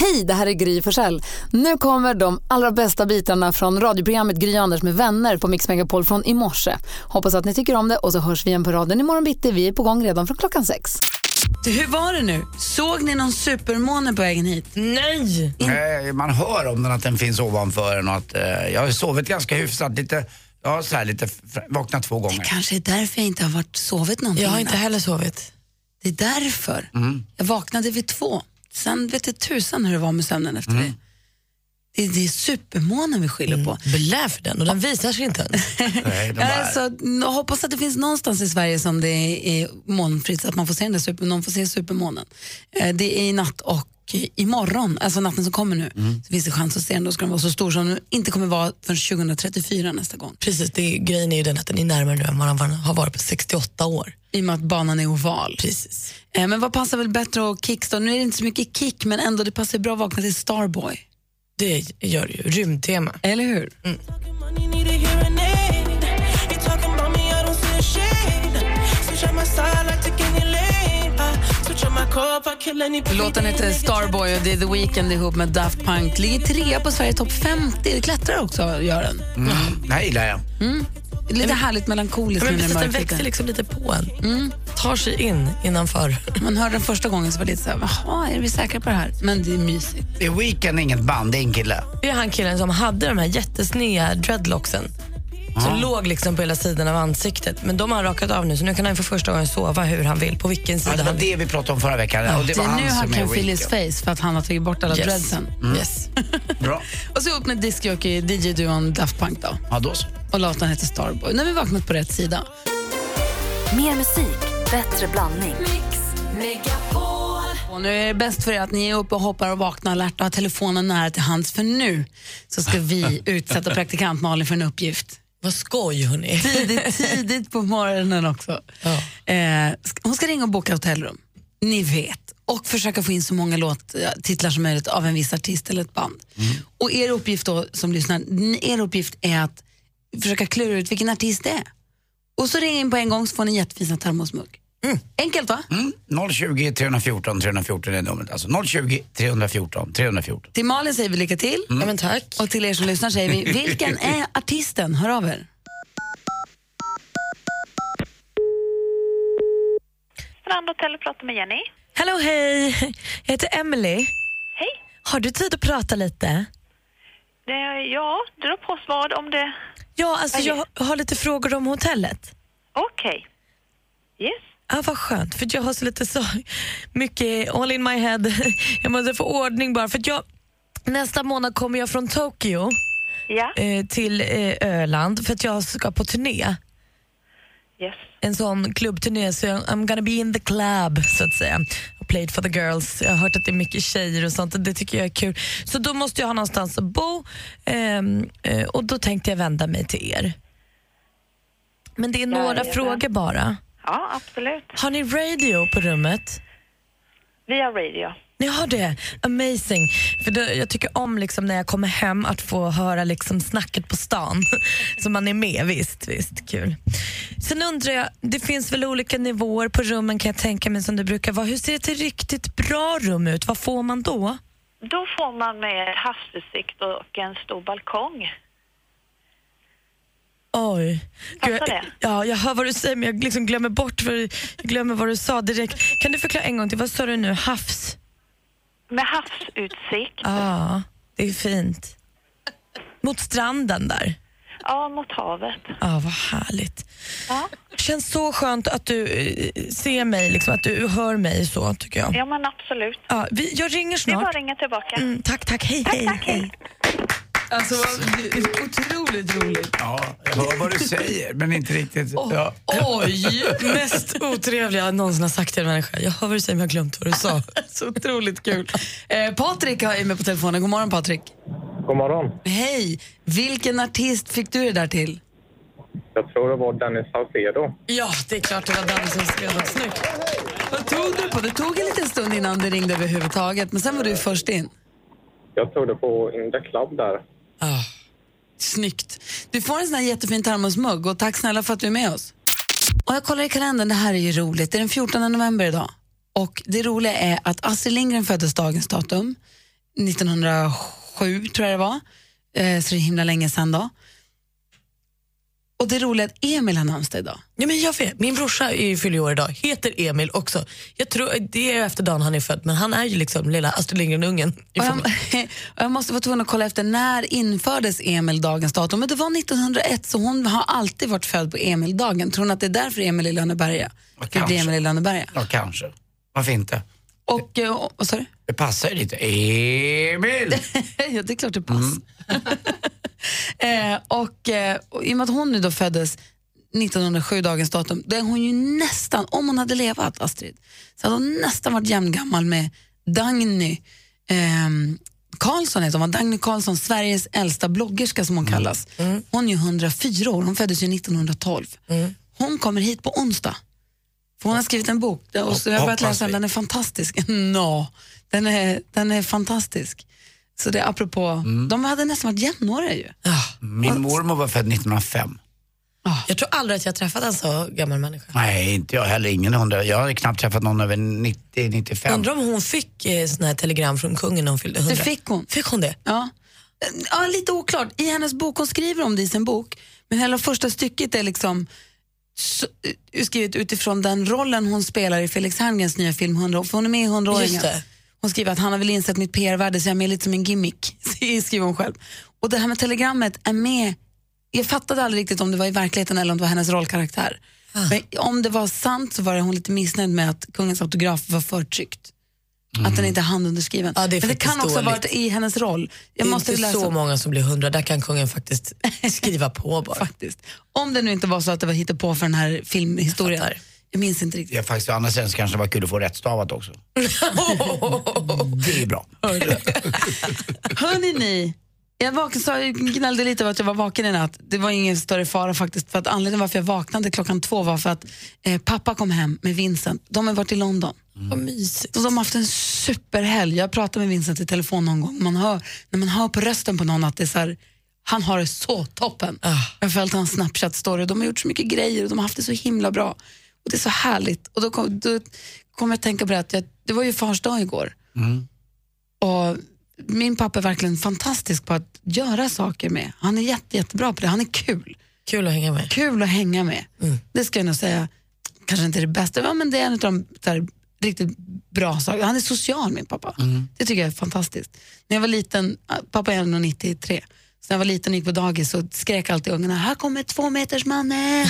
Hej, det här är Gry Forssell. Nu kommer de allra bästa bitarna från radioprogrammet Gry Anders med vänner på Mix Megapol från i morse. Hoppas att ni tycker om det och så hörs vi igen på raden imorgon bitti. Vi är på gång redan från klockan sex. Hur var det nu? Såg ni någon supermåne på vägen hit? Nej! Eh, Man hör om den att den finns ovanför en och att eh, jag har sovit ganska hyfsat. Lite, ja, så här, lite vaknat två gånger. Kanske är därför jag inte har varit sovit någonting. Jag har inte heller sovit. Det är därför. Mm. Jag vaknade vid två. Sen vet jag tusan hur det var med sömnen efter Mm. det. Det är, det är supermånen vi skyller på. Belä för den och den visar sig inte ens. Nej, Alltså, hoppas att det finns någonstans i Sverige som det är, är molnfritt så att man får se den där super, någon får se supermånen. Eh, det är i natt och imorgon, alltså natten som kommer nu, Mm. så finns det chans att se den. Då ska den vara så stor som den inte kommer vara förrän 2034 nästa gång. Precis, det grejen är ju den att den är närmare nu än vad den har varit på 68 år. I och med att banan är oval. Precis. Eh, men vad passar väl bättre att kickstå? Nu är det inte så mycket kick men ändå det passar bra att vakna till Starboy. Det gör det ju. Rymdtema. Eller hur? Låten heter Starboy och det är The Weeknd ihop med Daft Punk. Ligger trea på Sverige topp 50. Det klättrar också, gör den. mm, det här gillar jag. Lite härligt melankoliskt Ja, men precis, den växer liksom lite på en. Tar sig in innanför. Man hörde den första gången så var det lite så här, jaha, är vi säkra på det här? Men det är mysigt. Det är Weekend inget band, det är en kille. Det är han killen som hade de här jättesneda dreadlocksen. Som låg liksom på hela sidan av ansiktet. Men de har han rakat av nu så nu kan han för första gången sova hur han vill, på vilken Ja, sida det var han vill. det vi pratade om förra veckan. och det Det var är nu his Weeknd. face för att han har tagit bort alla Yes. dreadsen. Yes. Bra. Och så upp med discjockey, DJ-duon Daft Punk då. Ja, då så. Och låten heter Starboy. Nu har vi vaknat på rätt sida. Mer musik, bättre blandning. Och nu är det bäst för er att ni är uppe och hoppar och vaknar alert och har telefonen nära till hands för nu så ska vi utsätta praktikant Malin för en uppgift. Vad skoj hörni. Tidigt, tidigt på morgonen också. Ja. Eh, hon ska ringa och boka hotellrum. Ni vet. Och försöka få in så många låttitlar som möjligt av en viss artist eller ett band. Och er uppgift då som lyssnar, er uppgift är att försöka klura ut vilken artist det är. Och så ring in på en gång så får ni en jättefin termosmugg. Enkelt va? Mm. 020 314 314 är numret. Alltså 020 314 314. Till Malin säger vi lycka till. Ja, men tack. Och till er som lyssnar säger vi, vilken är artisten? Hör av er. Strandhotell och pratar med Jenny. Hello, hej. Jag heter Emily. Hej. Har du tid att prata lite? Det, ja, beror på vad om det... Ja, alltså jag har lite frågor om hotellet. Okej. Yes. Ja, vad skönt, för jag har så lite så mycket all in my head. Jag måste få ordning bara. För jag, nästa månad kommer jag från Tokyo Ja. eh, till eh, Öland för att jag ska på turné. Yes. En sån klubbturné, så jag, I'm gonna be in the club så att säga. Played for the girls. Jag har hört att det är mycket tjejer och sånt det tycker jag är kul. Så då måste jag ha någonstans att bo ehm, eh, och då tänkte jag vända mig till er. Men det är några Jajamän. frågor bara. Ja, absolut. Har ni radio på rummet? Via radio. Ni har det? Amazing. För det, jag tycker om liksom när jag kommer hem att få höra liksom snacket på stan. Så man är med, visst. visst kul. Sen undrar jag, det finns väl olika nivåer på rummen kan jag tänka mig som det brukar vara. Hur ser ett riktigt bra rum ut? Vad får man då? Då får man med havsutsikt och en stor balkong. Oj. Gud, jag, ja, jag hör vad du säger men jag liksom glömmer bort för jag glömmer vad du sa direkt. Kan du förklara en gång till? Vad sa du nu? Havs? Med havsutsikt. Ja, det är fint. Mot stranden där. Ja, mot havet. Ja, vad härligt. Ja, känns så skönt att du eh, ser mig, liksom, att du hör mig så tycker jag. ja men absolut. Ja, vi, jag ringer Det är bara snart. att ringa tillbaka. Mm, tack, tack. Hej, Tack, hej, tack, hej. hej. Alltså, det är otroligt roligt. Ja, jag hör vad du säger, men inte riktigt. Ja. Oj, mest otrevliga jag någonsin har sagt till en människa. Jag hör vad du säger men jag har glömt vad du sa. Så otroligt kul. Eh, Patrik är med på telefonen. God morgon Patrik. God morgon. Hej! Vilken artist fick du det där till? Jag tror det var Dennis Saucedo. Ja, det är klart det var Danny som skrev det. Snyggt. Vad tog du på? Det tog en liten stund innan det ringde överhuvudtaget, men sen var du först in. Jag tror det på In the Club där. Ah, snyggt. Du får en sån här jättefin termosmugg och tack snälla för att du är med oss. Och jag kollar i kalendern, det här är ju roligt. Det är den 14 november idag. Och det roliga är att Astrid Lindgren föddes dagens datum, 1907 tror jag det var. Eh, så det är himla länge sedan då. Och det roliga är att Emil har namnsdag idag. Ja, men jag vet, min brorsa är ju fyller år idag, heter Emil också. Jag tror, det är efter dagen han är född, men han är ju liksom lilla Astrid Lindgren-ungen. jag, jag måste vara tvungen att kolla efter när infördes Emil dagens datum. Men det var 1901 så hon har alltid varit född på Emil-dagen. Tror hon att det är därför Emil i Lönneberga? Kanske. Emil i Lönneberga. Ja, kanske. Varför inte? Och, eh, och, vad sa du? Det passar ju lite. Emil! ja, det är klart det passar. Eh, och, eh, och I och med att hon nu då föddes 1907, dagens datum, då är hon ju nästan, om hon hade levat, Astrid, så hade hon nästan varit jämngammal med Dagny ehm, Karlsson, heter hon? Dagny Karlsson, Sveriges äldsta bloggerska som hon kallas. Hon är ju 104 år, hon föddes ju 1912. Hon kommer hit på onsdag. För hon har skrivit en bok och så jag har börjat läsa den, den är fantastisk. no, den, är, den är fantastisk. Så det är apropå, de hade nästan varit jämnåriga ju. Min mormor var född 1905. Jag tror aldrig att jag har träffat en så gammal människa. Nej, inte jag heller. Ingen hundra. Jag har knappt träffat någon över 90-95. Undrar om hon fick eh, sån här telegram från kungen när hon fyllde 100. Det fick hon. Fick hon det? Ja. ja, lite oklart. I hennes bok, hon skriver om det i sin bok, men hela första stycket är liksom så, uh, skrivet utifrån den rollen hon spelar i Felix Herngrens nya film 100 för hon är med i 100 Just det. Hon skriver att han har väl insett mitt PR-värde så jag är med lite som en gimmick, skriver hon själv. Och det här med telegrammet är med, jag fattade aldrig riktigt om det var i verkligheten eller om det var hennes rollkaraktär. Ah. Men om det var sant så var hon lite missnöjd med att kungens autograf var förtryckt. Att den inte är handunderskriven. Ja, det är Men det kan också ha varit i hennes roll. Jag det är måste inte läsa. så många som blir 100, där kan kungen faktiskt skriva på bara. Faktiskt. Om det nu inte var så att det var på för den här filmhistorien. Jag minns inte riktigt. Ja, faktiskt, å andra sidan så kanske det var kul att få rättstavat också. det är bra. Hörni ni, jag vak- sa, jag gnällde lite över att jag var vaken i natt. Det var ingen större fara faktiskt. För att anledningen varför jag vaknade klockan två var för att eh, pappa kom hem med Vincent. De har varit i London. Vad mysigt. Och de har haft en superhelg. Jag pratade med Vincent i telefon någon gång. Man hör, när man hör på rösten på någon att det är så här, han har det så toppen. Jag har följt hans Snapchat-story. De har gjort så mycket grejer och de har haft det så himla bra. Och Det är så härligt. Och Då kom, då kom jag att tänka på det att jag, det var ju fars dag igår. Och min pappa är verkligen fantastisk på att göra saker med. Han är jätte, jättebra på det. Han är kul. Kul att hänga med. Kul att hänga med. Det ska jag nog säga, kanske inte det bästa, ja, men det är en av de där, riktigt bra saker. Han är social min pappa. Det tycker jag är fantastiskt. När jag var liten, pappa är 93, så när jag var liten och gick på dagis så skrek alltid ungarna, här kommer två meters mannen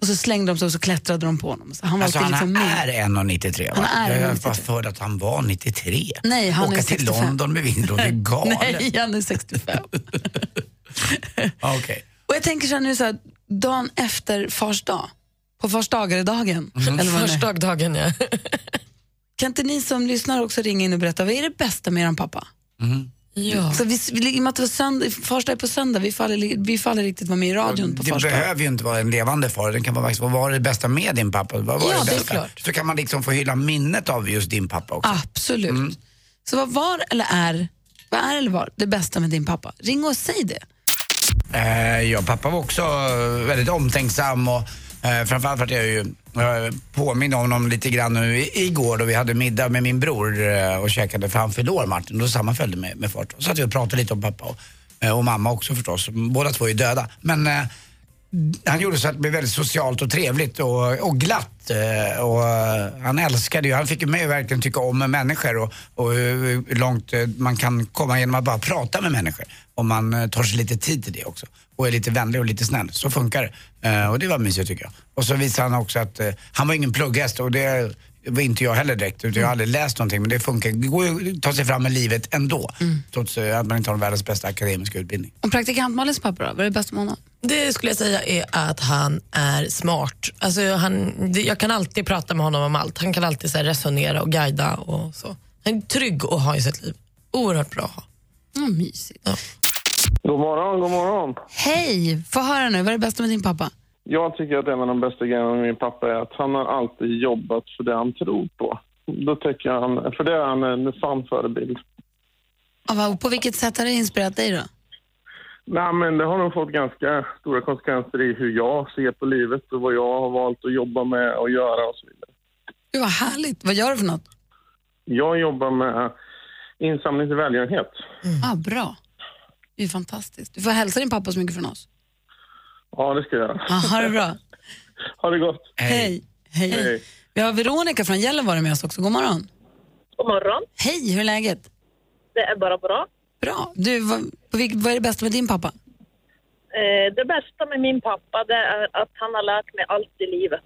Och så slängde de sig och så klättrade de på honom. Så han var Alltså han liksom är 1,93 va? Han är Jag har 1,93. bara för att han var 93. Nej, han Åka är till 65. London med vindor, det är galet. Nej, han är 65. Ja, Okej. Och jag tänker så här nu, så här, dagen efter fars dag, på fars dagar-dagen, eller vad det nu är. Första dagen ja. kan inte ni som lyssnar också ringa in och berätta, vad är det bästa med er pappa? Ja. Så vi, vi, I och med att det var söndag, fars dag är på söndag, vi faller, vi faller riktigt vara med i radion på Det fars dag. behöver ju inte vara en levande far, det kan vara faktiskt, vad var det bästa med din pappa? Vad var Ja, det är bästa? klart. Så kan man liksom få hylla minnet av just din pappa också. Absolut. Så vad var eller är, vad är eller var det bästa med din pappa? Ring och säg det. Eh, ja, pappa var också väldigt omtänksam och eh, framförallt för att jag ju eh, påminner om honom lite grann nu i- igår då vi hade middag med min bror eh, och käkade för han fyllde år Martin. Då sammanföljde med, med fart. Så satt vi och pratade lite om pappa och, eh, och mamma också förstås. Båda två är döda. Men eh, han gjorde så att det blev väldigt socialt och trevligt och, och glatt. Eh, och eh, han älskade ju, han fick ju mig att verkligen tycka om människor och, och hur långt eh, man kan komma genom att bara prata med människor. Om man eh, tar sig lite tid till det också. Och är lite vänlig och lite snäll. Så funkar det. Eh, Och det var mysigt tycker jag. Och så visade han också att eh, han var ingen plugghäst och det var inte jag heller direkt. Utan jag har aldrig läst någonting men det funkar. Det går ju att ta sig fram i livet ändå. Trots eh, att man inte har världens bästa akademiska utbildning. Och praktikant Malins pappa då, vad är det bästa med honom? Det skulle jag säga är att han är smart. Alltså han, jag kan alltid prata med honom om allt. Han kan alltid så här, resonera och guida och så. Han är trygg att ha i sitt liv. Oerhört bra att ha. Ja, mysigt. God morgon, god morgon. Hej! Få höra nu, vad är det bästa med din pappa? Jag tycker att en av de bästa grejerna med min pappa är att han har alltid jobbat för det han tror på. Då tycker han, för det är han en sann förebild. Vad- På vilket sätt har det inspirerat dig då? Nej, men det har nog fått ganska stora konsekvenser i hur jag ser på livet och vad jag har valt att jobba med och göra och så vidare. Gud vad härligt. Vad gör du för något? Jag jobbar med insamling till välgörenhet. Ah, bra. Det är fantastiskt. Du får hälsa din pappa så mycket från oss. Ja, det ska jag göra. Ah, ha det bra. Ha det gott. Hej. Hej. Hej. Vi har Veronica från Gällivare med oss också. God morgon. God morgon. Hej, hur är läget? Det är bara bra. Bra. Du, vad, vad är det bästa med din pappa? Eh, det bästa med min pappa det är att han har lärt mig allt i livet.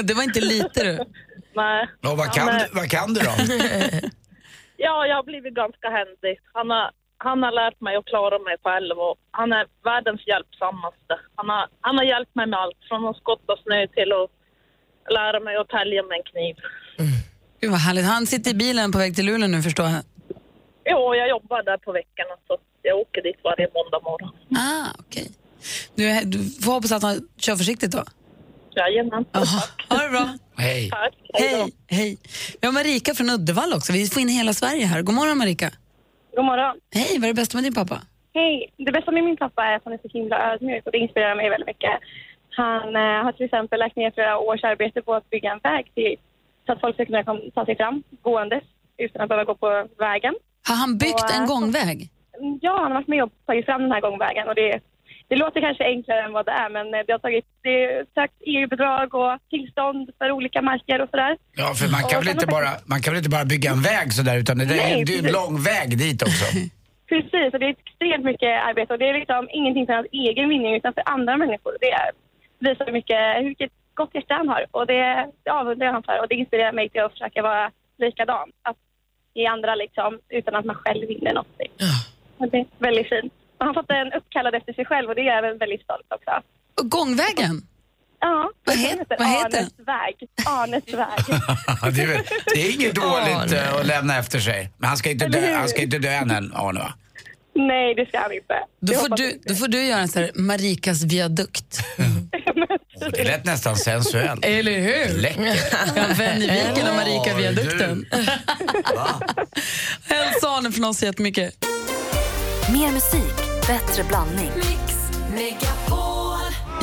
det var inte lite du. Nej. Och vad, kan, är- du- vad kan du då? Ja, jag har blivit ganska händig. Han har, han har lärt mig att klara mig själv och han är världens hjälpsammaste. Han har, han har hjälpt mig med allt från att skotta snö till att lära mig att tälja med en kniv. Gud vad härligt. Han sitter i bilen på väg till Luleå nu förstår jag. Jo, jag jobbar där på veckorna så jag åker dit varje måndag morgon. Ah, okej. Du, är- du får hoppas att han kör försiktigt då. Jajamän. Ha det bra. Hej. Tack. Hej. Hej. Vi har Marika från Uddevalla också. Vi får in hela Sverige här. God morgon Marika. God morgon. Hej, vad är det bästa med din pappa? Hej. Det bästa med min pappa är att han är så himla ödmjuk och det inspirerar mig väldigt mycket. Han eh, har till exempel lagt ner flera års arbete på att bygga en väg till, så att folk ska kunna kom, ta sig fram gåendes utan att behöva gå på vägen. Har han byggt Och, en eh, gångväg? Ja, han har varit med och tagit fram den här gångvägen och det, det låter kanske enklare än vad det är men eh, det har tagit, det är sökt EU-bidrag och tillstånd för olika marker och sådär. Ja, för man kan, Och väl inte bara, man kan väl inte bara bygga en väg sådär utan det, där, Nej, är- det är ju en lång väg dit också. Precis, och det är extremt mycket arbete och det är liksom ingenting för hans egen vinning utan för andra människor. Det är, visar hur mycket, vilket gott hjärta han har och det, det avundar jag han för och det inspirerar mig till att försöka vara likadan. Att ge andra liksom utan att man själv vinner någonting. Och det är väldigt fint. Och han fått en uppkallad efter sig själv och det är jag väldigt stolt också. Och gångvägen? Ja, Vad den het- heter vad heter Arnes väg. Arnes väg. det, är, väl- det är inget dåligt eh, att lämna efter sig. Men han ska inte Eller dö, hur? han ska inte dö än, än, Arne va? Nej, det ska han inte. Då får, du, då får du göra en sån här Marikas viadukt. Det lät nästan sensuellt. Eller hur? Läckert. Ja, Vännviken och Marika viadukten. Hälsa Arne från oss jättemycket. Mer musik, bättre blandning.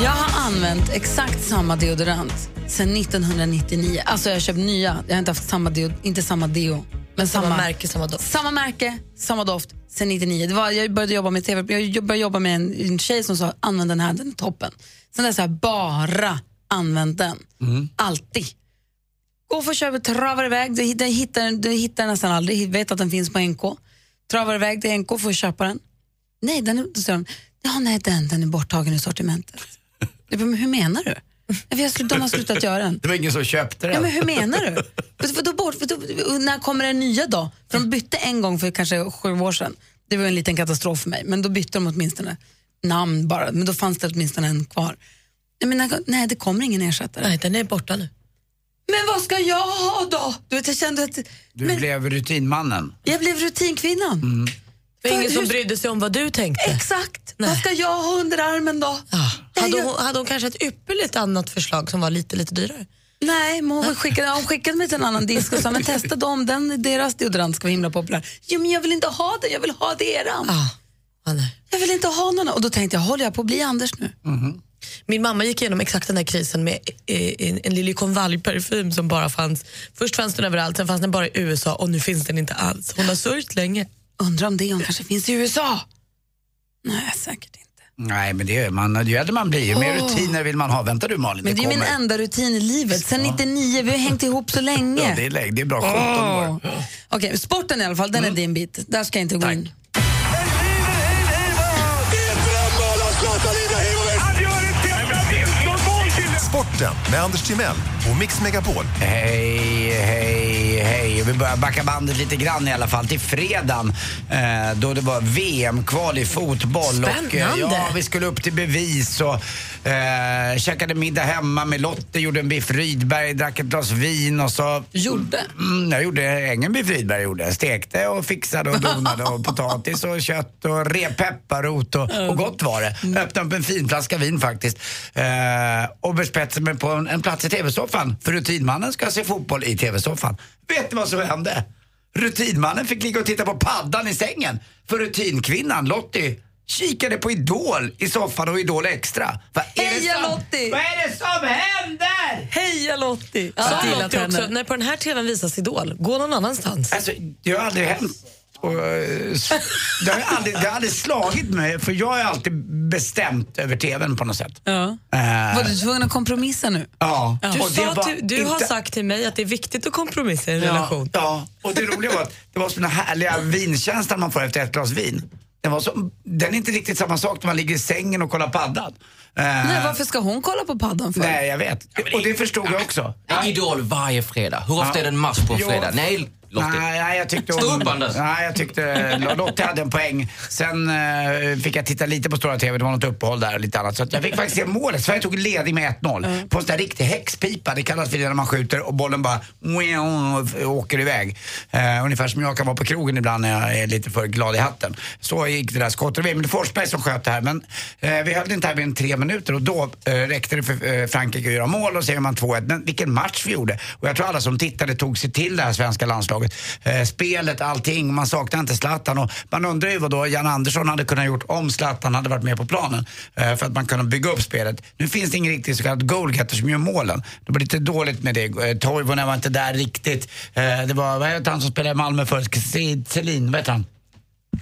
Jag har använt exakt samma deodorant sedan 1999. Alltså jag har köpt nya. Jag har inte haft samma deo, inte samma deo. Men Samma märke, samma doft. Samma märke, samma doft sedan 99. Det var, jag började jobba med TV, jag började jobba med en, en tjej som sa använd den här, den är toppen. Sen dess har jag bara använt den. Alltid. Gå för att köpa, travar iväg, du hittar, du hittar den nästan aldrig, vet att den finns på NK. Travar iväg till NK för att köpa den. Nej, den är, då säger de, ja, nej den, den är borttagen ur sortimentet. Jag bara, men hur menar du? De har slutat göra den. Det var ingen som köpte den. Ja, men hur menar du? För, då bort, för då, när kommer den nya då? För de bytte en gång för kanske sju år sedan. Det var en liten katastrof för mig, men då bytte de åtminstone namn bara. Men då fanns det åtminstone en kvar. Jag menar, nej, det kommer ingen ersättare. Nej, den är borta nu. Men vad ska jag ha då? Du vet, jag kände att Du blev rutinmannen. jag blev rutinkvinnan. Det var ingen som brydde sig om vad du tänkte. Exakt. Vad ska jag ha under armen då? Hade jag- hon, hade hon kanske ett ypperligt annat förslag som var lite, lite dyrare? Nej, men hon skickade, hon skickade mig till en annan disk och sa men testa dem, den, deras deodorant ska vara himla populär. Jo men jag vill inte ha det, jag vill ha deran. Jag vill inte ha någon. Och då tänkte jag, håller jag på att bli Anders nu? Min mamma gick igenom exakt den här krisen med eh, en, en Lilly-Convalj-parfym som bara fanns. Först fanns den överallt, sen fanns den bara i USA och nu finns den inte alls. Hon har sörjt länge. Undrar om det kanske finns i USA? Nej, säkert inte. Nej, men det är man, ju äldre man blir, ju mer rutiner vill man ha. Vänta du Malin, Men det är min enda rutin i livet. Sen 99, vi har hängt ihop så länge. Ja, det, är, det är bra, 17 år. Åh. Okej, sporten i alla fall, den är din bit. Där ska jag inte gå in. Sporten med Anders Timell på Mix Megapol. Hej, hej, hej. Vi börjar backa bandet lite grann i alla fall till fredagen eh, då det var VM-kval i fotboll. Och, eh, Spännande. ja, vi skulle upp till bevis och eh, käkade middag hemma med Lotte, gjorde en biff Rydberg, drack ett glas vin och så... Gjorde? Mm, jag gjorde ingen biff Rydberg gjorde. Stekte och fixade och donade och potatis och kött och rev pepparrot och, och gott var det. Öppnade upp en fin flaska vin faktiskt. Eh, och bespetsade mig på en, en plats i TV-soffan. För rutinmannen ska se fotboll i TV-soffan. Vet du vad som hände? Rutinmannen fick ligga och titta på paddan i sängen. För rutinkvinnan, Lottie, kikade på Idol i soffan och Idol Extra. Vad är det Heja som- Lottie! Vad är det som händer? Heja Lottie! Ja, Sa Lottie också, när på den här tvn visas Idol, gå någon annanstans. Alltså, det har aldrig hänt. Och, eh, det, har aldrig, det har aldrig slagit mig, för jag är alltid bestämt över TVn på något sätt. Ja. Eh, Var du tvungen att kompromissa nu? ja. Du, Och det sa var till, du har inte- sagt till mig att det är viktigt att kompromissa i en ja, relation. Ja, och det roliga var att det var såna härliga vinkänslan man får efter ett glas vin. Den, var så, den är inte riktigt samma sak när man ligger i sängen och kollar paddan. Eh, Nej, varför ska hon kolla på paddan för? nej, jag vet. Och det förstod jag också. Idol varje fredag. Hur ofta är det en match på en fredag? Nej, Lottie. Nej, nej, jag tyckte Stå upp, Anders. Nej, jag tyckte Lotte hade en poäng. Sen eh, fick jag titta lite på stora TV, det var något uppehåll där och lite annat. Så att jag fick faktiskt se målet. Sverige tog ledning med 1-0 på en sån där riktig häxpipa. Det kallas för det när man skjuter och bollen bara åker iväg. Eh, ungefär som jag kan vara på krogen ibland när jag är lite för glad i hatten. Så gick det där skottet. Det var Emil Forsberg som sköt det här. Men eh, vi höll inte här mer än tre minuter och då eh, räckte det för eh, Frankrike att göra mål och så gör man 2-1. Men vilken match vi gjorde. Och jag tror alla som tittade tog sig till det här svenska landslaget. Eh, spelet, allting. Man saknar inte Zlatan. Och man undrar ju vad då Jan Andersson hade kunnat gjort om Zlatan hade varit med på planen. Eh, för att man kunde bygga upp spelet. Nu finns det ingen riktig så kallad goalgetter som gör målen. Det var lite dåligt med det. Eh, Toivonen var inte där riktigt. Eh, det var, vad heter han som spelade i Malmö förut? Selin, vad heter han?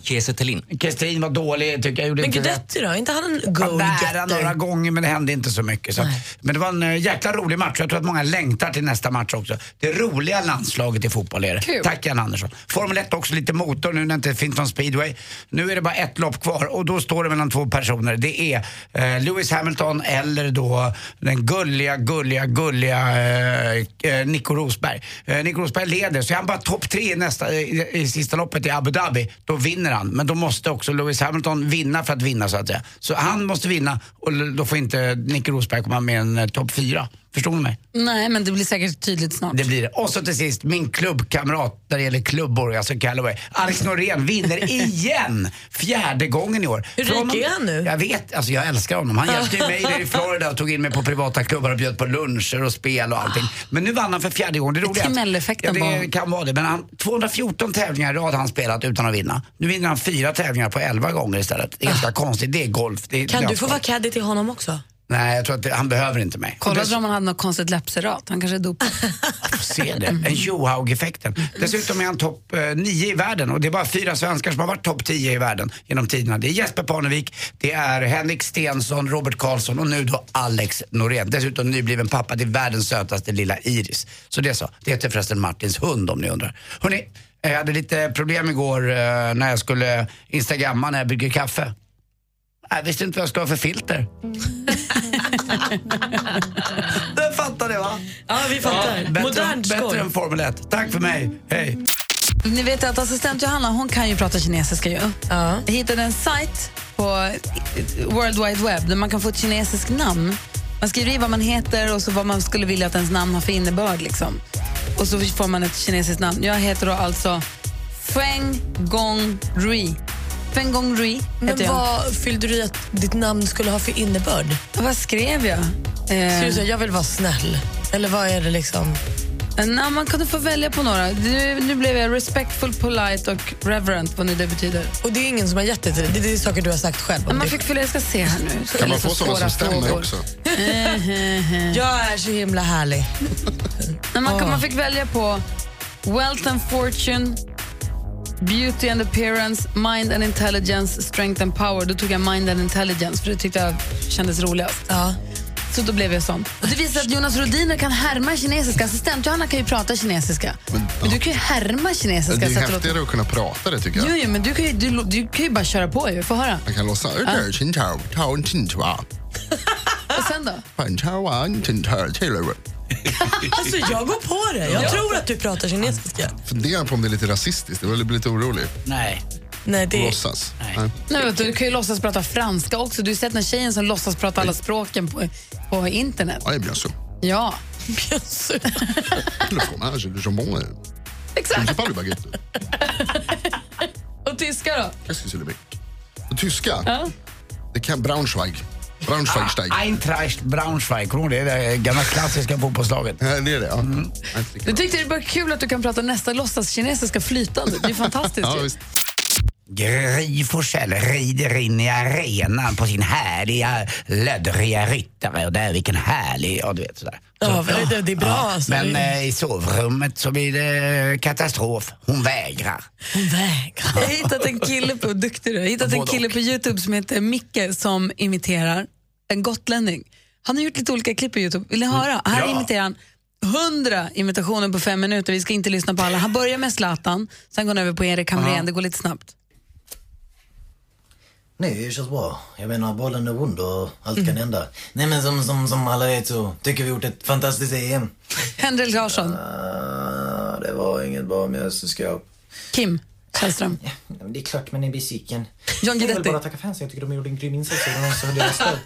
Kiese Thelin. Kestin var dålig tycker jag. Gjorde Men. Guidetti då? Inte han en Han nära goalgetter? några gånger men det hände inte så mycket. Så. Men det var en eh, jäkla rolig match. Jag tror att många längtar till nästa match också. Det roliga landslaget i fotboll är det. Kul. Tack Jan Andersson. Formel 1 också lite motor nu när det inte finns någon speedway. Nu är det bara ett lopp kvar och då står det mellan två personer. Det är eh, Lewis Hamilton eller då den gulliga, gulliga, gulliga eh, eh, Nico Rosberg. Eh, Nico Rosberg leder så är han bara topp tre i, nästa, i, i sista loppet i Abu Dhabi. Då vinner han. Men då måste också Lewis Hamilton vinna för att vinna så att säga. Så han måste vinna och då får inte Nicke Rosberg komma med en eh, topp fyra. Förstår ni mig? Nej, men det blir säkert tydligt snart. Det blir det. Och så till sist, min klubbkamrat när det gäller klubbor, alltså Callaway. Alex Norén vinner igen! Fjärde gången i år. Hur rik är han nu? Jag vet, alltså jag älskar honom. Han hjälpte mig där i Florida och tog in mig på privata klubbar och bjöd på luncher och spel och allting. Men nu vann han för fjärde gången. Det roliga är Timell-effekten ja, det kan vara det. Men han, 214 tävlingar i rad har han spelat utan att vinna. Nu vinner han fyra tävlingar på 11 gånger istället. Det är ganska konstigt. Det är golf. Det är, Kan du få vara caddy till honom också? Nej, jag tror att det, han behöver inte mig. Kollade om han hade något konstigt läppserat. Han kanske är dopad. Se det, en Johaug-effekten. Dessutom är han topp eh, nio i världen och det är bara fyra svenskar som har varit topp 10 i världen genom tiderna. Det är Jesper Parnevik, det är Henrik Stensson, Robert Karlsson och nu då Alex Norén. Dessutom nybliven pappa till världens sötaste lilla Iris. Så det är så. Det heter förresten Martins hund om ni undrar. Hörrni, jag hade lite problem igår eh, när jag skulle instagramma när jag brygger kaffe. Jag visste inte vad jag skulle ha för filter. Den fattar det va? Ja, vi fattar. bättre, Modernt skoj. bättre än Formel 1. Tack för mig. Hej. Ni vet att assistent Johanna hon kan ju prata kinesiska. Ju. Ja. Jag hittade en sajt på World Wide Web där man kan få ett kinesiskt namn. Man skriver i vad man heter och så vad man skulle vilja att ens namn har för innebörd. Liksom. Och så får man ett kinesiskt namn. Jag heter då alltså Feng Gong Rui. Feng Gong Rui Men jag. vad fyllde du i att ditt namn skulle ha för innebörd? Vad skrev jag? Eh, Ska du säga jag vill vara snäll? Eller vad är det liksom? Nej, man kunde få välja på några. Nu, nu blev jag respectful, polite och reverent, vad nu det betyder. Och det är ingen som har gett det till dig? Det är, det är saker du har sagt själv? man fick fylla, jag ska se här nu. Så- Kan man få så sådana som stämmer frågor. också? jag är så himla härlig. Nej, man, kan, Åh. man fick välja på wealth and fortune, beauty and appearance, mind and intelligence, strength and power. Då tog jag mind and intelligence för det tyckte jag kändes roligast. Ja. Så då blev jag sån. Och det visar att Jonas Rodiner kan härma kinesiska. Assistent Johanna kan ju prata kinesiska. Men, du kan ju härma kinesiska. Det är det låter- häftigare att kunna prata det tycker jag. Jo, jo, men du kan, ju, du, du kan ju bara köra på. Ju. Få höra. Man kan låtsas. Och sen då? Alltså jag går på det. Jag Ja. tror att du pratar kinesiska. Funderar på om det är lite rasistiskt. Jag blir lite orolig. Nej. Nej, det... Låtsas. Nej. Nej, du, kan ju låtsas prata franska också. Du har sett den tjejen som låtsas prata alla språken på, på internet. Ja, bien sûr. Ja. Le fromage, le jambon. euh, Exakt. Je baguette. Och tyska då? Tyska? Ja. Det kan Braunschweig. Braunschweigsteig. Ah, Eintracht Braunschweig, kommer det? Det gamla klassiska fotbollslaget. Ja, det är det, ja. Du tyckte det var kul att du kan prata nästa låtsas-kinesiska flytande. Det är fantastiskt Ja. Gry Forssell rider in i arenan på sin härliga löddriga ryttare och där vilken härlig, ja du vet sådär. Ja, det, det är bra alltså. Men eh, i sovrummet så blir det katastrof. Hon vägrar. Hon vägrar. Jag har hittat en kille på, duktig du, jag har hittat en kille på Youtube som heter Micke som imiterar en gotlänning. Han har gjort lite olika klipp på Youtube. Vill ni höra? Här Ja. imiterar han 100 imitationer på fem minuter. Vi ska inte lyssna på alla. Han börjar med Zlatan, sen går han över på Erik Hamrén. Det går lite snabbt. Nej, det känns bra. Jag menar, bollen är rund och allt kan hända. Nej, men som, som, som alla vet så tycker vi gjort ett fantastiskt EM. Henrik Larsson. Ah, det var inget bra mästerskap. Kim Källström. Ja, det är klart man är besviken. John Jag vill Guidetti. bara tacka fansen. Jag tycker de gjorde en grym insats och de har deras stöd.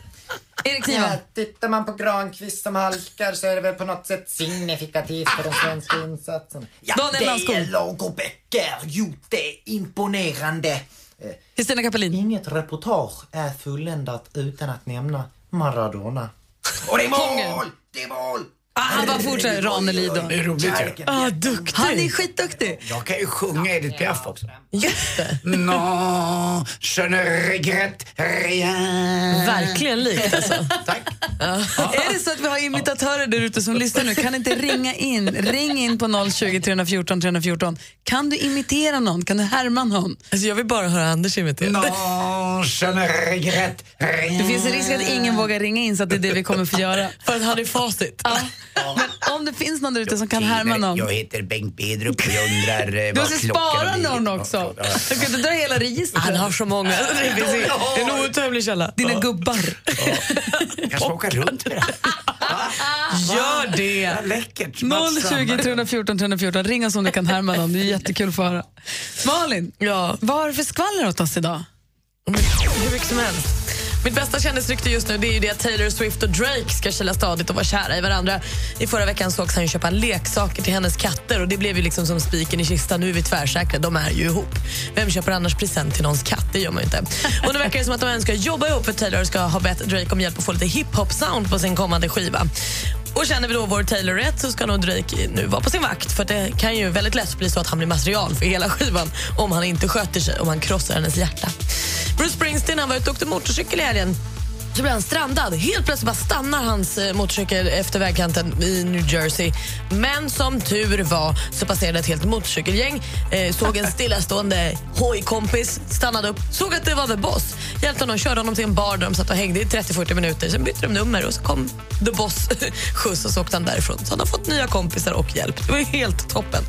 Erik Niva. Tittar man på Granqvist som halkar så är det väl på något sätt signifikativt för den svenska insatsen. Ja, Daniel Landskog. det är Lagerbäcker gjort det imponerande. Kristina Kapelin. Inget reportage är fulländat utan att nämna Maradona. Och det är mål! Det är mål! Ah, han bara fortsätter. Ranelid. Det är roligt ju. Ah, duktig. Han är skitduktig. Jag kan ju sjunga Edith Piaf också. Just det. Non, je ne regrette rien. Verkligen likt alltså. Är det så att vi har imitatörer där ute som lyssnar nu, kan inte ringa in. Ring in på 020 314 314. Kan du imitera någon? Kan du härma någon? Alltså jag vill bara höra Anders imitera. Non, je ne regrette rien. Det finns en risk att ingen vågar ringa in så att det är det vi kommer få göra. För att han är facit. Ja. Men om det finns någon där ute som kan härma någon. Jag heter Bengt Bedrup och jag undrar eh, Du måste spara någon också. Du kan inte dra hela registret. Han har så många. Det finns i- det är en outtömlig källa. Dina gubbar. Jag ska åka runt med det här. Gör det! Läckert. 020 314 314. Ring oss om du kan härma någon. Det är jättekul att få höra. Malin, ja. vad har du för skvaller åt oss idag? Hur mycket som helst. Mitt bästa kändisrykte just nu det är ju det att Taylor Swift och Drake ska kila stadigt och vara kära i varandra. I förra veckan sågs han ju köpa leksaker till hennes katter och det blev ju liksom som spiken i kistan. Nu är vi tvärsäkra, de är ju ihop. Vem köper annars present till någons katt? Det gör man ju inte. Och nu verkar det som att de än ska jobba ihop för Taylor ska ha bett Drake om hjälp att få lite hiphop-sound på sin kommande skiva. Och känner vi då vår Taylor rätt så ska nog Drake nu vara på sin vakt för det kan ju väldigt lätt bli så att han blir material för hela skivan om han inte sköter sig, om han krossar hennes hjärta. Bruce Springsteen han var ute och åkte motorcykel i helgen. Så blir han strandad. Helt plötsligt bara stannar hans eh, motorcykel efter vägkanten i New Jersey. Men som tur var så passerade ett helt motorcykelgäng, eh, såg en stillastående hojkompis, stannade upp, såg att det var The Boss. Hjälpte honom, körde honom till en bar där de satt och hängde i 30-40 minuter. Sen bytte de nummer och så kom The Boss skjuts och så åkte han därifrån. Så han har fått nya kompisar och hjälp. Det var ju helt toppen.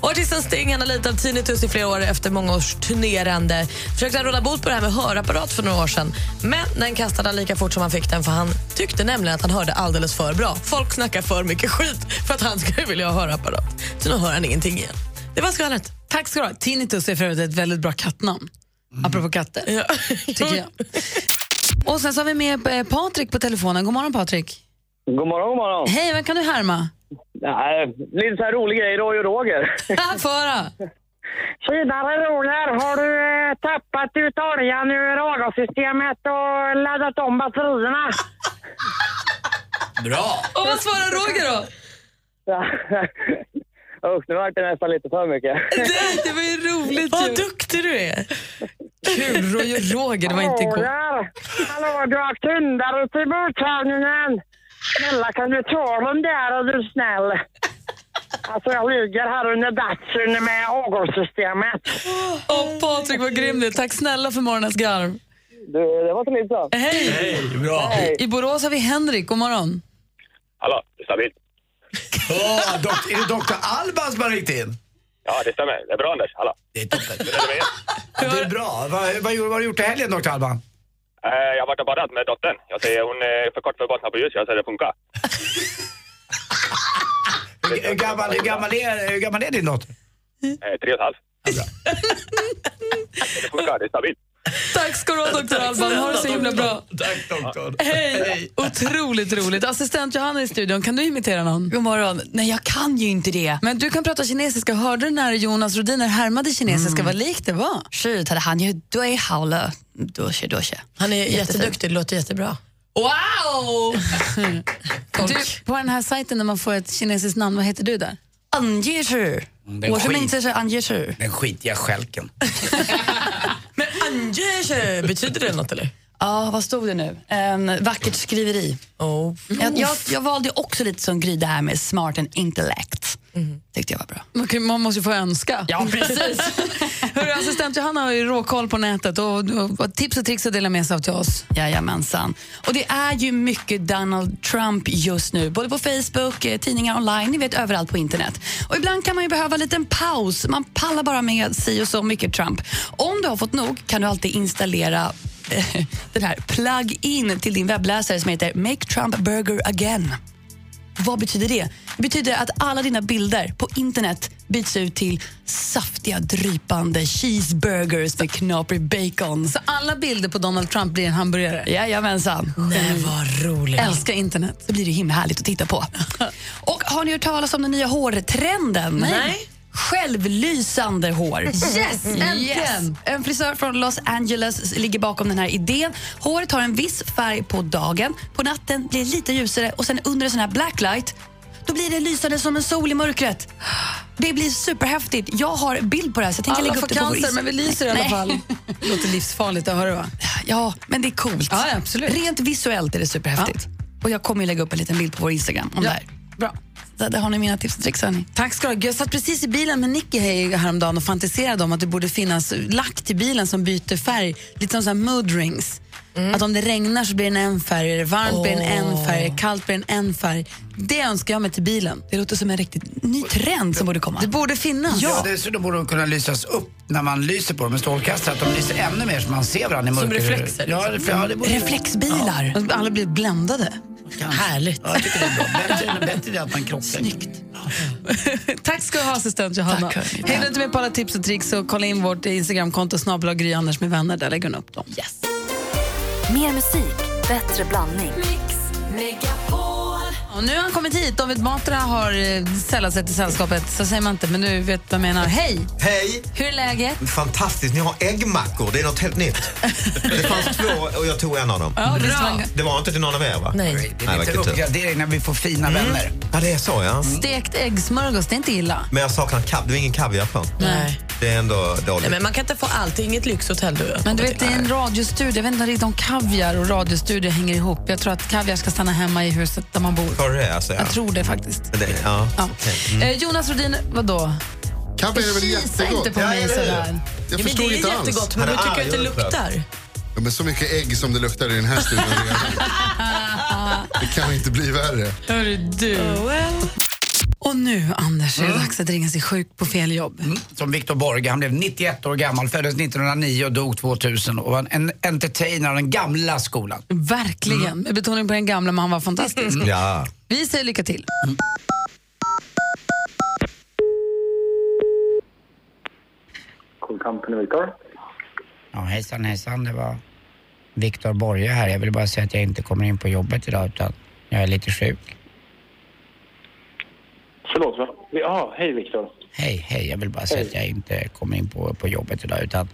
Och artisten Sting han har lidit av tinnitus i flera år efter många års turnerande. Försökte han råda bot på det här med hörapparat för några år sedan. Men den kastade han lika fort som han fick den för han tyckte nämligen att han hörde alldeles för bra. Folk snackar för mycket skit för att han skulle vilja ha hörapparat. Så nu hör han ingenting igen. Det var skvallret. Tack ska du ha. Tinnitus är för övrigt ett väldigt bra kattnamn. Apropå katter, tycker jag. Och sen så har vi med eh, Patrik på telefonen. God morgon Patrik. God morgon, god morgon. Hej, vem kan du härma? Nej, lite så här rolig grej, Roy och Roger. Få Tjenare Roger! Har du eh, tappat ut oljan ur avgassystemet och laddat om batterierna? Bra! Och vad svarar Roger då? Usch, nu vart det nästan lite för mycket. Det, det var ju roligt Vad duktig du är. Kul, och Roger, det var inte igår. Roger! Hallå, du har kunder ute i mottagningen. Snälla, kan du ta dem där är du snäll? Alltså jag ligger här under datsun med avgassystemet. Åh, Patrik, vad grym du. Tack snälla för morgonens garv. Du, det var så lite så. Hej! Hej, bra. I Borås har vi Henrik. God morgon. Hallå, det är stabilt. Åh, dok- är det doktor Alban som har ringt in? Ja, det stämmer. Det är bra Anders. Hallå. Det är toppen. Hur är det med er? Ja, det är bra. Vad, vad, vad har du gjort i helgen, doktor Alban? Eh, Jag har varit och badat med dottern. Jag säger hon är för kort för att bottna på ljus. Jag säger det funkar. Hur gammal, gammal, är, gammal är din dotter? Eh, tre och ett halvt. Det funkar, det är stabilt. Tack ska du ha, doktor Alban. Ha det så himla bra. Tack, doktor. Hej. Otroligt roligt. Assistent Johanna i studion. Kan du imitera någon? God morgon. Nej, jag kan ju inte det. Men du kan prata kinesiska. Hörde du när Jonas Rodiner härmade kinesiska mm. vad likt det var? Han är jätteduktig. Det låter jättebra. Wow! du, på den här sajten när man får ett kinesiskt namn, vad heter du där? Anjesu. Den, den skitiga skälken. Men Anjesu, betyder det något eller? Ja, ah, vad stod det nu? Um, vackert skriveri. Oh. Jag, jag, jag, valde också lite som Gry det här med smart and intellect. Tyckte jag var bra. Man, kan, man måste ju få önska. Ja, precis. Hörru, assistent Johanna har ju råkoll på nätet och, och, och tips och tricks att dela med sig av till oss. Jajamensan. Och det är ju mycket Donald Trump just nu, både på Facebook, eh, tidningar online, ni vet överallt på internet. Och ibland kan man ju behöva en liten paus. Man pallar bara med si och så mycket Trump. Om du har fått nog kan du alltid installera eh, den här plug-in till din webbläsare som heter Make Trump Burger Again. Vad betyder det? Det betyder att alla dina bilder på internet byts ut till saftiga, drypande cheeseburgers med knaprig bacon. Så alla bilder på Donald Trump blir en hamburgare? Jajamensan. Nej, vad roligt. Älskar internet. Så blir det himla härligt att titta på. Och har ni hört talas om den nya hårtrenden? Nej. Självlysande hår. Yes, äntligen! En frisör från Los Angeles ligger bakom den här idén. Håret har en viss färg på dagen. På natten blir det lite ljusare och sen under en sån här blacklight då blir det lysande som en sol i mörkret. Det blir superhäftigt. Jag har bild på det här så jag tänker Alla lägga får upp det på vår cancer, men vi lyser i alla Nej. fall. Det låter livsfarligt att höra va? Ja, men det är coolt. Ja, ja, absolut. Rent visuellt är det superhäftigt. Och jag kommer ju lägga upp en liten bild på vår Instagram om Ja, det här. Bra. Där, har ni mina tips och tricks. hörni. Tack ska du ha. Jag satt precis i bilen med Nicky här häromdagen och fantiserade om att det borde finnas lack till bilen som byter färg. Lite som så här mood rings. Att om det regnar så blir den en färg, är det varmt blir den en färg, kallt blir den en färg. Det önskar jag mig till bilen. Det låter som en riktigt ny trend som borde komma. Det borde finnas. Ja. Dessutom borde de kunna lysas upp när man lyser på dem med strålkastare. Att de lyser ännu mer så man ser varandra i Som mörker. reflexer, Ja, liksom. det, ja, det borde... Reflexbilar. Alla blir bländade. Härligt. Ja, jag tycker det är bra. Bättre, bättre det att man krockar. Snyggt. Tack ska du ha assistent Johanna. Tack. Häng inte med på alla tips och tricks och kolla in vårt Instagramkonto snabel Gry Anders med vänner. Där lägger hon upp dem. Yes. Mer musik, bättre blandning. Och nu har han kommit hit. David Batra har eh, sällat sig till sällskapet. Så säger man inte, men du vet vad jag menar. Hej! Hej! Hur är läget? Fantastiskt, ni har äggmackor. Det är något helt nytt. Det fanns två och jag tog en av dem. Ja, han- Det var inte till någon av er va? Nej. Det är lite uppgradering när vi får fina vänner. Ja, det är så ja. Stekt äggsmörgås, det är inte illa. Men jag saknar kav. Det är ingen kaviar på. Nej. Det är ändå dåligt. Nej, men man kan inte få allt, det är inget lyxhotell du Men du vet, det är en radiostudio. Jag vet inte riktigt om kaviar och radiostudio hänger ihop. Jag tror att kaviar ska stanna hemma i huset där man bor. Det alltså? Ja. Jag tror det faktiskt. Det, ja. Ja. okej. Mm. Eh, Jonas Rodin, vadå? Kaviar är väl jättegott? inte på mig sådär. Jag Ja, men förstod det är inte alls. jättegott, men du tycker att det luktar. Ja, men så mycket ägg som det luktar i den här studion. Det kan inte bli värre. Hörru du. Och nu, Anders, är det dags att ringa sig sjuk på fel jobb. Mm. Som Victor Borge. Han blev 91 år gammal, föddes 1909 och dog 2000 och var en- en entertainer av den gamla skolan. Verkligen. Med betoning på den gamla, men han var fantastisk. Ja. Vi säger lycka till. Cool Company Victor. Ja, hejsan hejsan, det var Victor Borge här. Jag vill bara säga att jag inte kommer in på jobbet idag utan jag är lite sjuk. Förlåt, va? Ja, hej Victor. Hej, hej. Jag vill bara säga att jag inte kommer in på, på jobbet idag utan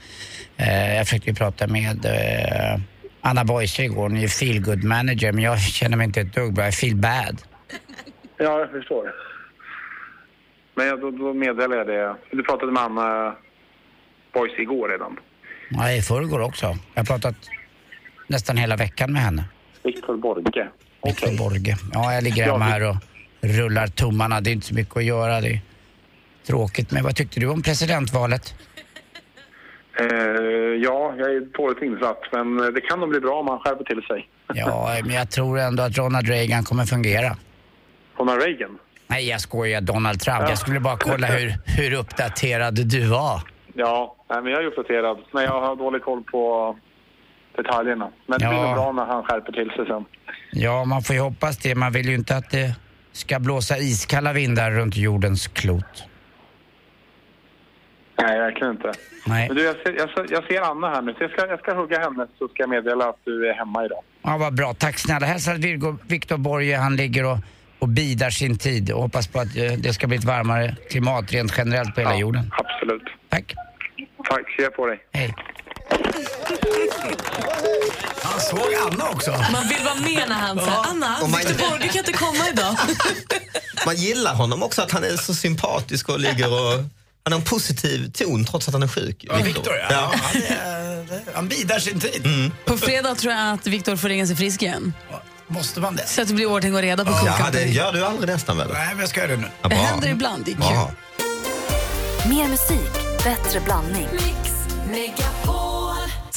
eh, jag försökte ju prata med eh, Anna Boise igår. Hon är ju feel good manager men jag känner mig inte ett dugg bra. Jag feel bad. Ja, jag förstår. Men jag, då, då meddelar jag det. Du pratade med Anna Boys igår redan. Ja, i förrgår också. Jag har pratat nästan hela veckan med henne. Victor Borge. Victor Borge. Ja, jag ligger hemma här och rullar tummarna. Det är inte så mycket att göra. Det är tråkigt. Men vad tyckte du om presidentvalet? Eh, ja, jag är dåligt insatt, men det kan nog bli bra om han skärper till sig. Ja, men jag tror ändå att Ronald Reagan kommer fungera. Ronald Reagan? Nej, jag skojar. Donald Trump. Jag skulle bara kolla hur, hur uppdaterad du var. Ja, nej, men jag är uppdaterad, men jag har dålig koll på detaljerna. Men det blir Ja. nog bra när han skärper till sig sen. Ja, man får ju hoppas det. Man vill ju inte att det ska blåsa iskalla vindar runt jordens klot? Nej, verkligen inte. Nej. Men du, jag, ser, jag, ser, jag ser Anna här nu, så jag ska, jag ska hugga henne så ska jag meddela att du är hemma idag. Ja, vad bra. Tack snälla. Hälsa Viktor Borge, han ligger och, och bidar sin tid och hoppas på att eh, det ska bli ett varmare klimat rent generellt på hela jorden. Absolut. Tack. Tack, ser på dig. Hej. Han såg Anna också. Man vill vara med när han säger Anna, Och man- Victor Borg, du kan inte komma idag. Man gillar honom också att han är så sympatisk och ligger och... Han har en positiv ton trots att han är sjuk. Ja, Viktor, ja. ja. Han, är, han bidar sin tid. På fredag tror jag att Viktor får ringa sig frisk igen. Måste man det? Så att det blir ordning och reda på Ja, det gör du aldrig nästan väl? Nej, men jag ska göra det nu. Ja, Det bra. händer ibland, det är kul. Bra. Mer musik, bättre blandning.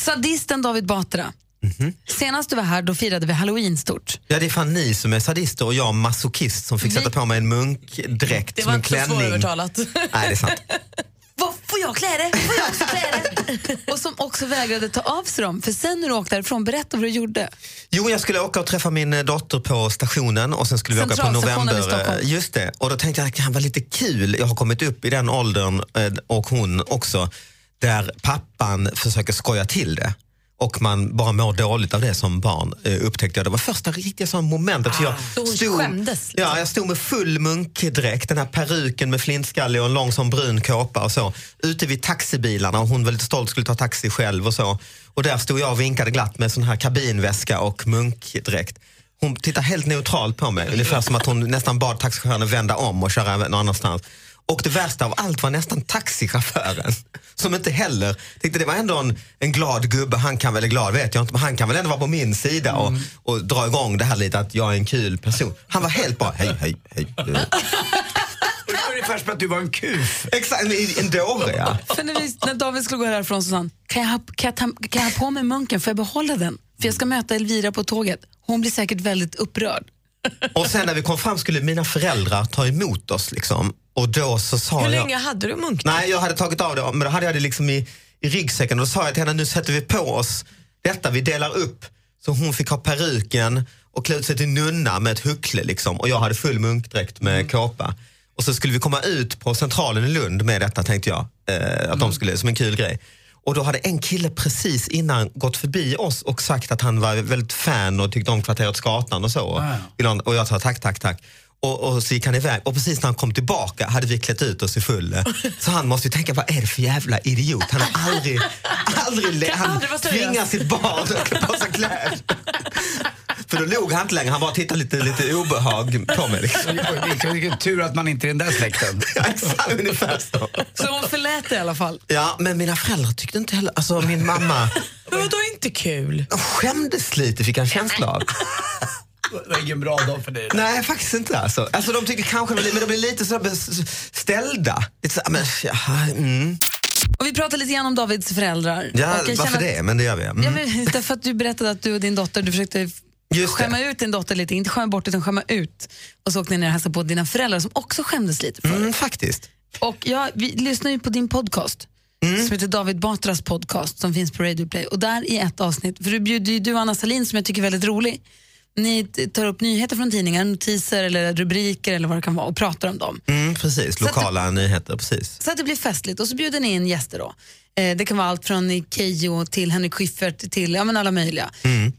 Sadisten David Batra. Mhm. Senast du var här då firade vi halloween stort. Ja, det är fan ni som är sadister och jag masochist som fick Vi- sätta på mig en munkdräkt Det som var en inte så klänning. svårövertalat. Nej, det är sant. Vad får jag klä det? Får jag också klä det? och som också vägrade ta av sig dem. För sen när du åkte därifrån, berätta vad du gjorde. Jo, jag skulle åka och träffa min eh, dotter på stationen och sen skulle vi åka på november. Eh, Just det. Och då tänkte jag att det kan vara lite kul. Jag har kommit upp i den åldern eh, och hon också där pappan försöker skoja till det. Och man bara mår dåligt av det som barn eh, upptäckte jag. Det var första riktiga sån momentet. Så jag Så hon skämdes, Ja, jag stod med full munkdräkt, den här peruken med flintskallig och en lång som brun kåpa och så. Ute vid taxibilarna och hon var lite stolt skulle ta taxi själv och så. Och där stod jag och vinkade glatt med sån här kabinväska och munkdräkt. Hon tittade helt neutralt på mig, ungefär som att hon nästan bad taxichauffören vända om och köra någon annanstans. Och det värsta av allt var nästan taxichauffören som inte heller tyckte det var ändå en, en glad gubbe, han kan väl, glad vet jag inte, men han kan väl ändå vara på min sida och, och dra igång det här lite att jag är en kul person. Han var helt bara, hej, hej, hej. Ungefär som att du var en kuf. Exakt, en, en dåre ja. För när, vi, när David skulle gå härifrån så sa han, kan jag, ha, kan, jag ta, kan jag ha på mig munken, får jag behålla den? För jag ska möta Elvira på tåget. Hon blir säkert väldigt upprörd. Och sen när vi kom fram skulle mina föräldrar ta emot oss liksom. Och då så sa Hur jag... länge hade du munk? Nej, jag hade tagit av det, men då hade jag det liksom i, i ryggsäcken och då sa jag till henne, nu sätter vi på oss detta, vi delar upp. Så hon fick ha peruken och klä ut sig till nunna med ett huckle liksom. Och jag hade full munkdräkt med kåpa. Och så skulle vi komma ut på centralen i Lund med detta tänkte jag. Eh, att de skulle, som en kul grej. Och då hade en kille precis innan gått förbi oss och sagt att han var väldigt fan och tyckte om kvarteret Skatan och så. Han- Och jag sa tack, tack, tack. Och, och så gick han iväg och precis när han kom tillbaka hade vi klätt ut oss i full. Så han måste ju tänka, vad är det för jävla idiot? Han har aldrig, aldrig, han tvingar sitt barn att klä på sig kläder. För då log han inte längre, han bara tittade lite, lite obehag på mig. Liksom. Vilken, vilken tur att man inte är den där släkten. Ja, exakt, ungefär så. Så hon förlät det i alla fall. Ja, men mina föräldrar tyckte inte heller, alltså min mamma Men vadå inte kul? skämdes lite fick jag en känsla av. Det var ingen bra dag för dig. Nej, faktiskt inte alltså. Alltså de tyckte kanske, men de blev lite så ställda. Lite så, men, jaha, mm. Och vi pratade lite grann om Davids föräldrar. Ja, varför det? Men det gör vi. Mm. Ja, men, därför att du berättade att du och din dotter du försökte Just det. skämma ut din dotter lite, inte skämma bort utan skämma ut. Och så åkte ni ner och hälsade på dina föräldrar som också skämdes lite för Mm, faktiskt. Och ja, vi lyssnar ju på din podcast Mm. som heter David Batras podcast som finns på Radio Play. Och där i ett avsnitt, för du bjuder ju du Anna Salin som jag tycker är väldigt rolig. Ni tar upp nyheter från tidningar, notiser eller rubriker eller vad det kan vara och pratar om dem. Mm, precis, lokala nyheter. Precis. Så att det blir festligt och så bjuder ni in gäster då. Eh, det kan vara allt från Keyyo till Henrik Schyffert till ja, men alla möjliga. Mm.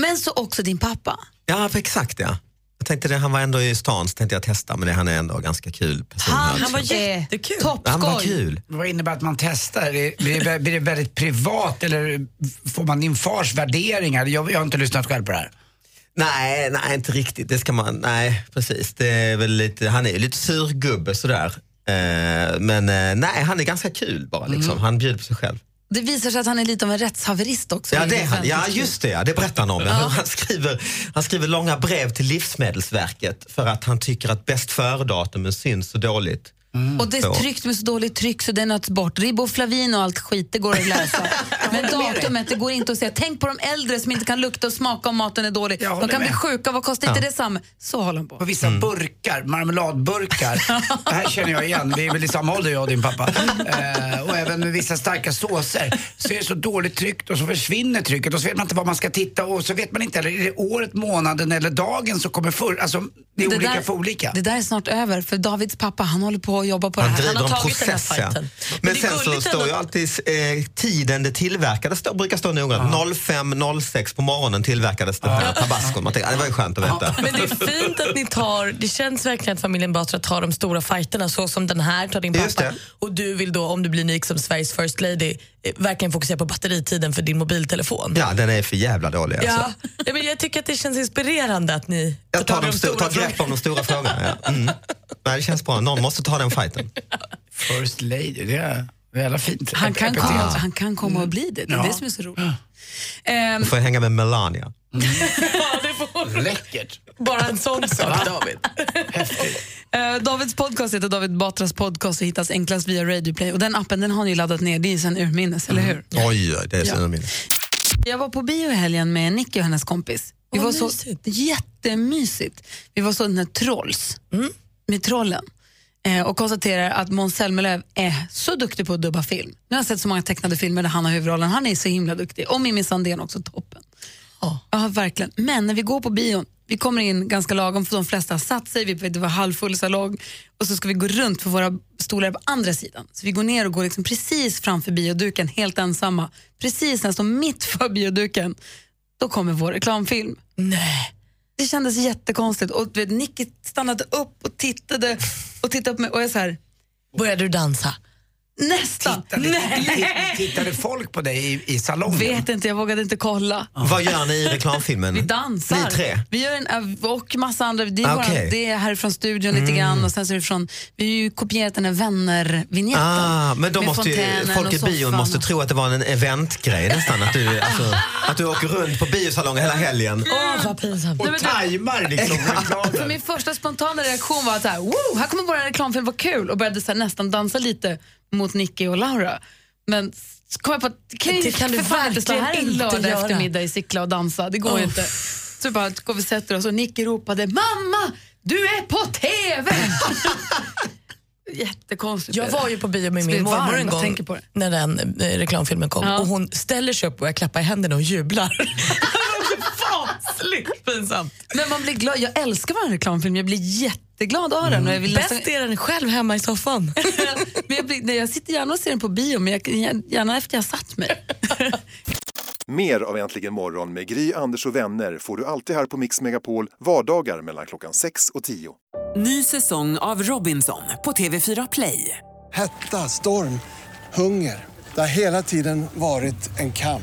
Men så också din pappa. Ja, exakt ja. Jag tänkte det, han var ändå i stan så tänkte jag testa men det, han är ändå ganska kul person. Han, alltså. var jättekul. Han var kul. Vad innebär att man testar? Blir det, blir det väldigt privat eller får man din fars värderingar? Jag, jag har inte lyssnat själv på det här. Nej, nej inte riktigt. Det ska man, nej precis. Det är väl lite, han är lite surgubbe sådär. Eh, men eh, nej, han är ganska kul bara liksom. Han bjuder på sig själv. Det visar sig att han är lite av en rättshaverist också. Ja, det, är han. ja just det, ja, det berättar han om. Ja. Han, skriver, han skriver långa brev till Livsmedelsverket för att han tycker att bäst före-datumen syns så dåligt Och det är tryckt med så dåligt tryck så det nöts bort. Riboflavin och allt skit, det går att läsa. Men datumet, det går inte att säga. Tänk på de äldre som inte kan lukta och smaka om maten är dålig. De kan bli med. sjuka, vad kostar inte Ja. det samma? Så håller de på. På vissa Mm. burkar, marmeladburkar. det här känner jag igen, vi är väl i samma ålder jag och din pappa. Eh, och även med vissa starka såser så är det så dåligt tryckt och så försvinner trycket och så vet man inte var man ska titta och så vet man inte heller, är det året, månaden eller dagen som kommer förr? Alltså det är olika där, för olika. Det där är snart över, för Davids pappa han håller på att jobba på Han det här. Han har tagit den här. Ja. fighten. Men det är sen så står ju alltid eh, tiden det tillverkades stå, brukar stå noga. 05.06 på morgonen tillverkades den här tabascon. Man tänker, ah, det var ju skönt att veta. Men det är fint att ni tar, det känns verkligen att familjen Batra tar de stora fighterna så som den här tar din pappa. det. Och du vill då, om du blir ny som Sveriges first lady, eh, verkligen fokusera på batteritiden för din mobiltelefon. Ja, den är för jävla dålig alltså. Ja, ja, men jag tycker att det känns inspirerande att ni Jag tar, de sto- tar grepp om de stora frågorna. Ja. Mm. Nej, det känns bra. Någon måste ta den fighten. First lady, det är jävla fint. Han kan, komma, han kan komma och bli det, det är Ja. det som är så roligt. Ehm, Då får hänga med Melania. Läckert. Bara en sån sak David. Eh, Davids podcast heter David Batras podcast och hittas enklast via Radio Play. Och den appen den har ni laddat ner, det är sen urminnes, eller hur? Oj, oj, det är så Ja. min. Jag var på bio i helgen med Nicky och hennes kompis. Vi Åh, var så mysigt. jättemysigt. Vi var så den här Trolls, Mm. med trollen. Eh, och konstaterar att Måns Zelmerlöw är så duktig på att dubba film. Nu har jag sett så många tecknade filmer där han har huvudrollen. Han är så himla duktig. Och Mimmi Sandén också, toppen. Ja, verkligen. Men när vi går på bion, vi kommer in ganska lagom för de flesta har satt sig, vi det var halvfull salong och så ska vi gå runt för våra stolar på andra sidan. Så vi går ner och går liksom precis framför bioduken, helt ensamma. Precis nästan mitt för bioduken, då kommer vår reklamfilm. Nej. Det kändes jättekonstigt och vet, Nicky stannade upp och tittade och tittade på mig och jag så här, Började du dansa? Nästan. Tittade, Nej. tittade folk på dig i, i salongen? Vet inte, jag vågade inte kolla. Vad gör ni i reklamfilmen? Vi dansar. Ni tre? Vi gör en, och massa andra. Det är, Ah, bara, okej. det är härifrån studion lite Mm. grann och sen så är det från, vi har ju kopierat den här vänner-vinjetten. Ah, men då med måste ju, folk i och bion måste tro att det var en eventgrej nästan. Att du, alltså, att du åker runt på biosalonger hela helgen. Åh, vad pinsamt. Och tajmar liksom För reklamen. min första spontana reaktion var att så här, wow, här kommer vår reklamfilm, vad kul! Och började så här, nästan dansa lite mot Nicky och Laura. Men så kom jag på att kan, Det kan du fan inte stå här en lördag eftermiddag i Sickla och dansa. Det går Oh. inte. Så bara går vi och sätter oss och Nicky ropade Mamma, du är på TV! Jättekonstigt. Jag var ju på bio med min mormor en gång när den eh, reklamfilmen kom Ja. och hon ställer sig upp och börjar klappa i händerna och jublar. fasligt pinsamt. Men man blir glad. Jag älskar vår reklamfilm. Jag blir jätteglad av den. Och jag vill Bäst nästan... är den själv hemma i soffan. men jag, blir, nej, jag sitter gärna och ser den på bio, men jag, gärna efter jag satt mig. Mer av Äntligen morgon med Gry, Anders och vänner får du alltid här på Mix Megapol vardagar mellan klockan 6 och 10. Ny säsong av Robinson på TV4 Play. Hetta, storm, hunger. Det har hela tiden varit en kamp.